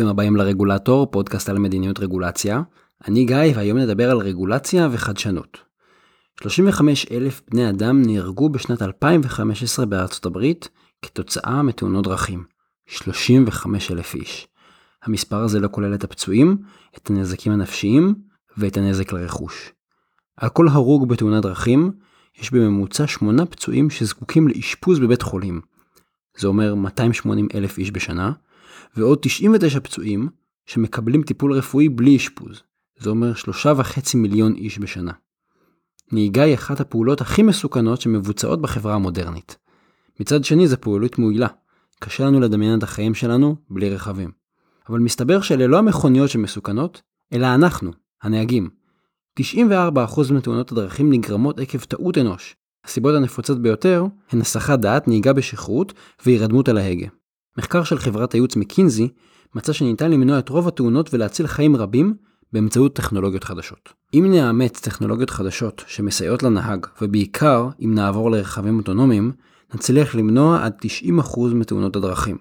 ברוכים הבאים לרגולטור, פודקאסט על מדיניות רגולציה. אני גיא והיום נדבר על רגולציה וחדשנות. 35 אלף בני אדם נהרגו בשנת 2015 בארצות הברית כתוצאה מתאונות דרכים. 35 אלף איש. המספר הזה לא כולל את הפצועים, את הנזקים הנפשיים ואת הנזק לרכוש. על כל הרוג בתאונת דרכים יש בממוצע 8 פצועים שזקוקים לאשפוז בבית חולים. זה אומר 280 אלף איש בשנה, ועוד 99 פצועים שמקבלים טיפול רפואי בלי אשפוז. זה אומר 3.5 מיליון איש בשנה. נהיגה היא אחת הפעולות הכי מסוכנות שמבוצעות בחברה המודרנית. מצד שני זו פעולות מועילה. קשה לנו לדמיין את החיים שלנו בלי רכבים. אבל מסתבר שאלה לא המכוניות שמסוכנות, אלא אנחנו, הנהגים. 94% מתאונות הדרכים נגרמות עקב טעות אנוש. הסיבות הנפוצות ביותר הן הסחת דעת, נהיגה בשכרות והירדמות על ההגה. מחקר של חברת הייעוץ מקינזי מצא שניתן למנוע את רוב התאונות ולהציל חיים רבים באמצעות טכנולוגיות חדשות. אם נאמץ טכנולוגיות חדשות שמסייעות לנהג, ובעיקר אם נעבור לרכבים אוטונומיים, נצליח למנוע עד 90% מתאונות הדרכים.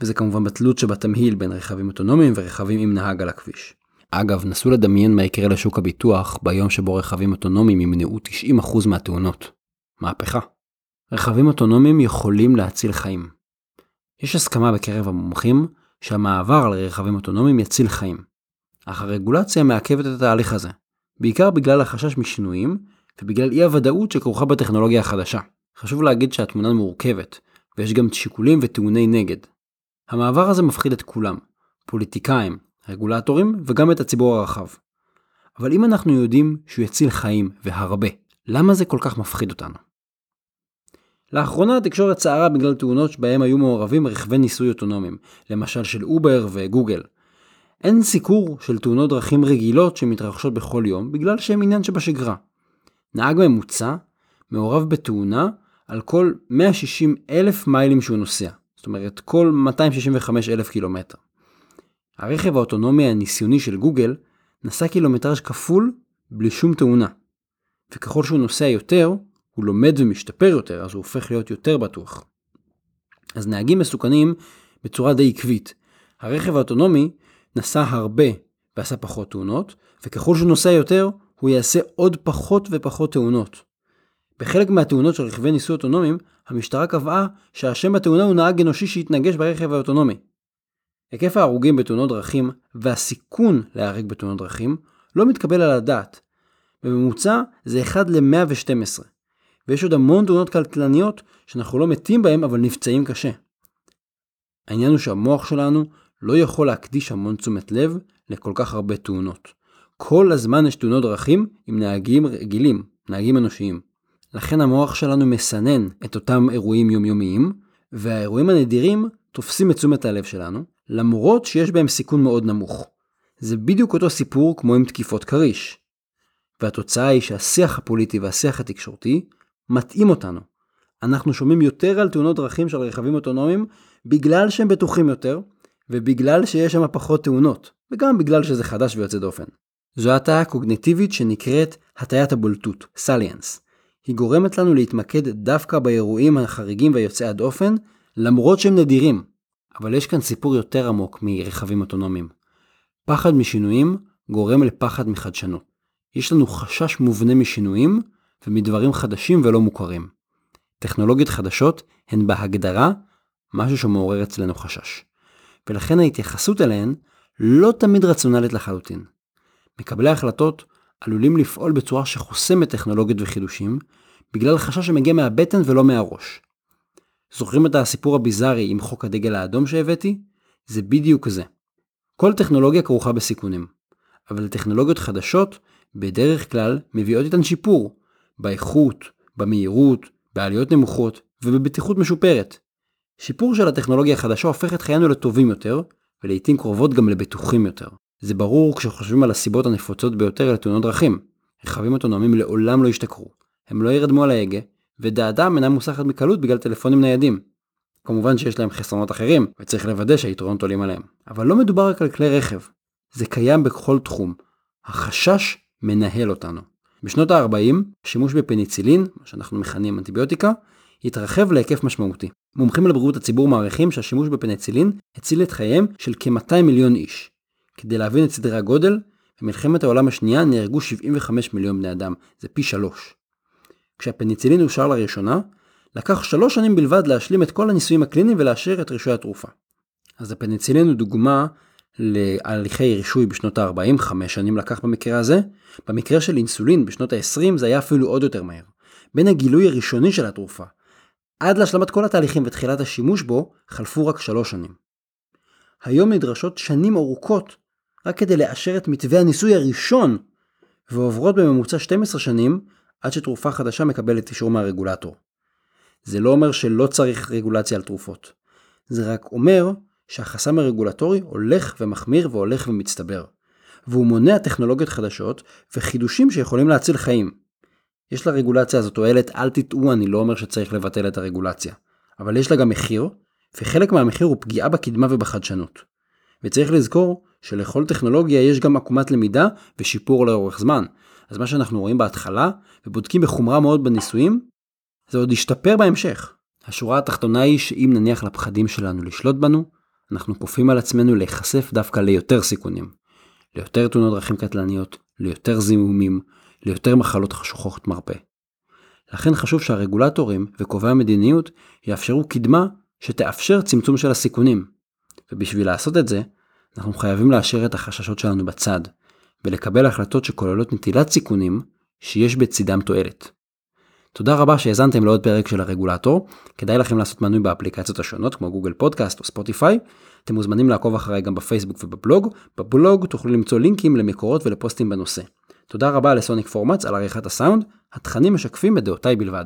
וזה כמובן בתלות שבתמהיל בין רכבים אוטונומיים ורכבים עם נהג על הכביש. אגב, נסו לדמיין מה יקרה לשוק הביטוח ביום שבו רכבים אוטונומיים ימנעו 90% מהתאונות. מהפכה. רכבים אוטונומיים יכולים להציל חיים. יש הסכמה בקרב המומחים שהמעבר על רכבים אוטונומיים יציל חיים. אך הרגולציה מעכבת את התהליך הזה, בעיקר בגלל החשש משינויים ובגלל אי הוודאות שכרוכה בטכנולוגיה החדשה. חשוב להגיד שהתמונה מורכבת, ויש גם שיקולים וטיעוני נגד. המעבר הזה מפחיד את כולם, פוליטיקאים, רגולטורים וגם את הציבור הרחב. אבל אם אנחנו יודעים שהוא יציל חיים, והרבה, למה זה כל כך מפחיד אותנו? לאחרונה התקשורת סערה בגלל תאונות שבהם היו מעורבים רכבי ניסוי אוטונומיים, למשל של אובר וגוגל. אין סיקור של תאונות דרכים רגילות שמתרחשות בכל יום, בגלל שהן עניין שבשגרה. נהג ממוצע מעורב בתאונה על כל 160 אלף מיילים שהוא נוסע, זאת אומרת כל 265 אלף קילומטר. הרכב האוטונומי הניסיוני של גוגל נסע קילומטראז' כפול בלי שום תאונה. וככל שהוא נוסע יותר, הוא לומד ומשתפר יותר, אז הוא הופך להיות יותר בטוח. אז נהגים מסוכנים בצורה די עקבית. הרכב האוטונומי נסע הרבה ועשה פחות תאונות, וככל שהוא נוסע יותר, הוא יעשה עוד פחות ופחות תאונות. בחלק מהתאונות של רכבי ניסוי אוטונומיים, המשטרה קבעה שהאשם בתאונה הוא נהג אנושי שהתנגש ברכב האוטונומי. היקף ההרוגים בתאונות דרכים והסיכון להיהרג בתאונות דרכים לא מתקבל על הדעת. בממוצע זה 1 ל-112. ויש עוד המון תאונות קלקלניות שאנחנו לא מתים בהן אבל נפצעים קשה. העניין הוא שהמוח שלנו לא יכול להקדיש המון תשומת לב לכל כך הרבה תאונות. כל הזמן יש תאונות דרכים עם נהגים רגילים, נהגים אנושיים. לכן המוח שלנו מסנן את אותם אירועים יומיומיים, והאירועים הנדירים תופסים את תשומת הלב שלנו, למרות שיש בהם סיכון מאוד נמוך. זה בדיוק אותו סיפור כמו עם תקיפות כריש. והתוצאה היא שהשיח הפוליטי והשיח התקשורתי מתאים אותנו. אנחנו שומעים יותר על תאונות דרכים של רכבים אוטונומיים בגלל שהם בטוחים יותר, ובגלל שיש שם פחות תאונות, וגם בגלל שזה חדש ויוצא דופן. זו הטעיה קוגניטיבית שנקראת הטיית הבולטות, סליאנס. היא גורמת לנו להתמקד דווקא באירועים החריגים והיוצאי הדופן, למרות שהם נדירים. אבל יש כאן סיפור יותר עמוק מרכבים אוטונומיים. פחד משינויים גורם לפחד מחדשנות. יש לנו חשש מובנה משינויים, ומדברים חדשים ולא מוכרים. טכנולוגיות חדשות הן בהגדרה משהו שמעורר אצלנו חשש. ולכן ההתייחסות אליהן לא תמיד רציונלית לחלוטין. מקבלי ההחלטות עלולים לפעול בצורה שחוסמת טכנולוגיות וחידושים, בגלל חשש שמגיע מהבטן ולא מהראש. זוכרים את הסיפור הביזארי עם חוק הדגל האדום שהבאתי? זה בדיוק זה. כל טכנולוגיה כרוכה בסיכונים, אבל טכנולוגיות חדשות בדרך כלל מביאות איתן שיפור, באיכות, במהירות, בעלויות נמוכות ובבטיחות משופרת. שיפור של הטכנולוגיה החדשה הופך את חיינו לטובים יותר, ולעיתים קרובות גם לבטוחים יותר. זה ברור כשחושבים על הסיבות הנפוצות ביותר לתאונות דרכים. רכבים אוטונומיים לעולם לא ישתכרו, הם לא ירדמו על ההגה, ודעתם אינה מוסחת בקלות בגלל טלפונים ניידים. כמובן שיש להם חסרונות אחרים, וצריך לוודא שהיתרונות עולים עליהם. אבל לא מדובר רק על כלי רכב, זה קיים בכל תחום. החשש מנהל אותנו. בשנות ה-40, שימוש בפניצילין, מה שאנחנו מכנים אנטיביוטיקה, התרחב להיקף משמעותי. מומחים לבריאות הציבור מעריכים שהשימוש בפניצילין הציל את חייהם של כ-200 מיליון איש. כדי להבין את סדרי הגודל, במלחמת העולם השנייה נהרגו 75 מיליון בני אדם, זה פי שלוש. כשהפניצילין אושר לראשונה, לקח שלוש שנים בלבד להשלים את כל הניסויים הקליניים ולאשר את רישוי התרופה. אז הפניצילין הוא דוגמה להליכי רישוי בשנות ה-40, חמש שנים לקח במקרה הזה. במקרה של אינסולין בשנות ה-20 זה היה אפילו עוד יותר מהר. בין הגילוי הראשוני של התרופה עד להשלמת כל התהליכים ותחילת השימוש בו, חלפו רק שלוש שנים. היום נדרשות שנים ארוכות רק כדי לאשר את מתווה הניסוי הראשון, ועוברות בממוצע 12 שנים עד שתרופה חדשה מקבלת אישור מהרגולטור. זה לא אומר שלא צריך רגולציה על תרופות. זה רק אומר שהחסם הרגולטורי הולך ומחמיר והולך ומצטבר. והוא מונע טכנולוגיות חדשות וחידושים שיכולים להציל חיים. יש לרגולציה הזאת תועלת, אל תטעו, אני לא אומר שצריך לבטל את הרגולציה. אבל יש לה גם מחיר, וחלק מהמחיר הוא פגיעה בקדמה ובחדשנות. וצריך לזכור שלכל טכנולוגיה יש גם עקומת למידה ושיפור לאורך זמן. אז מה שאנחנו רואים בהתחלה, ובודקים בחומרה מאוד בניסויים, זה עוד ישתפר בהמשך. השורה התחתונה היא שאם נניח לפחדים שלנו לשלוט בנו, אנחנו כופים על עצמנו להיחשף דווקא ליותר סיכונים. ליותר תאונות דרכים קטלניות, ליותר זיהומים, ליותר מחלות חשוכות מרפא. לכן חשוב שהרגולטורים וקובעי המדיניות יאפשרו קדמה שתאפשר צמצום של הסיכונים. ובשביל לעשות את זה, אנחנו חייבים לאשר את החששות שלנו בצד, ולקבל החלטות שכוללות נטילת סיכונים שיש בצדם תועלת. תודה רבה שהאזנתם לעוד פרק של הרגולטור, כדאי לכם לעשות מנוי באפליקציות השונות כמו גוגל פודקאסט או ספוטיפיי, אתם מוזמנים לעקוב אחריי גם בפייסבוק ובבלוג, בבלוג תוכלו למצוא לינקים למקורות ולפוסטים בנושא. תודה רבה לסוניק פורמאץ על עריכת הסאונד, התכנים משקפים את דעותיי בלבד.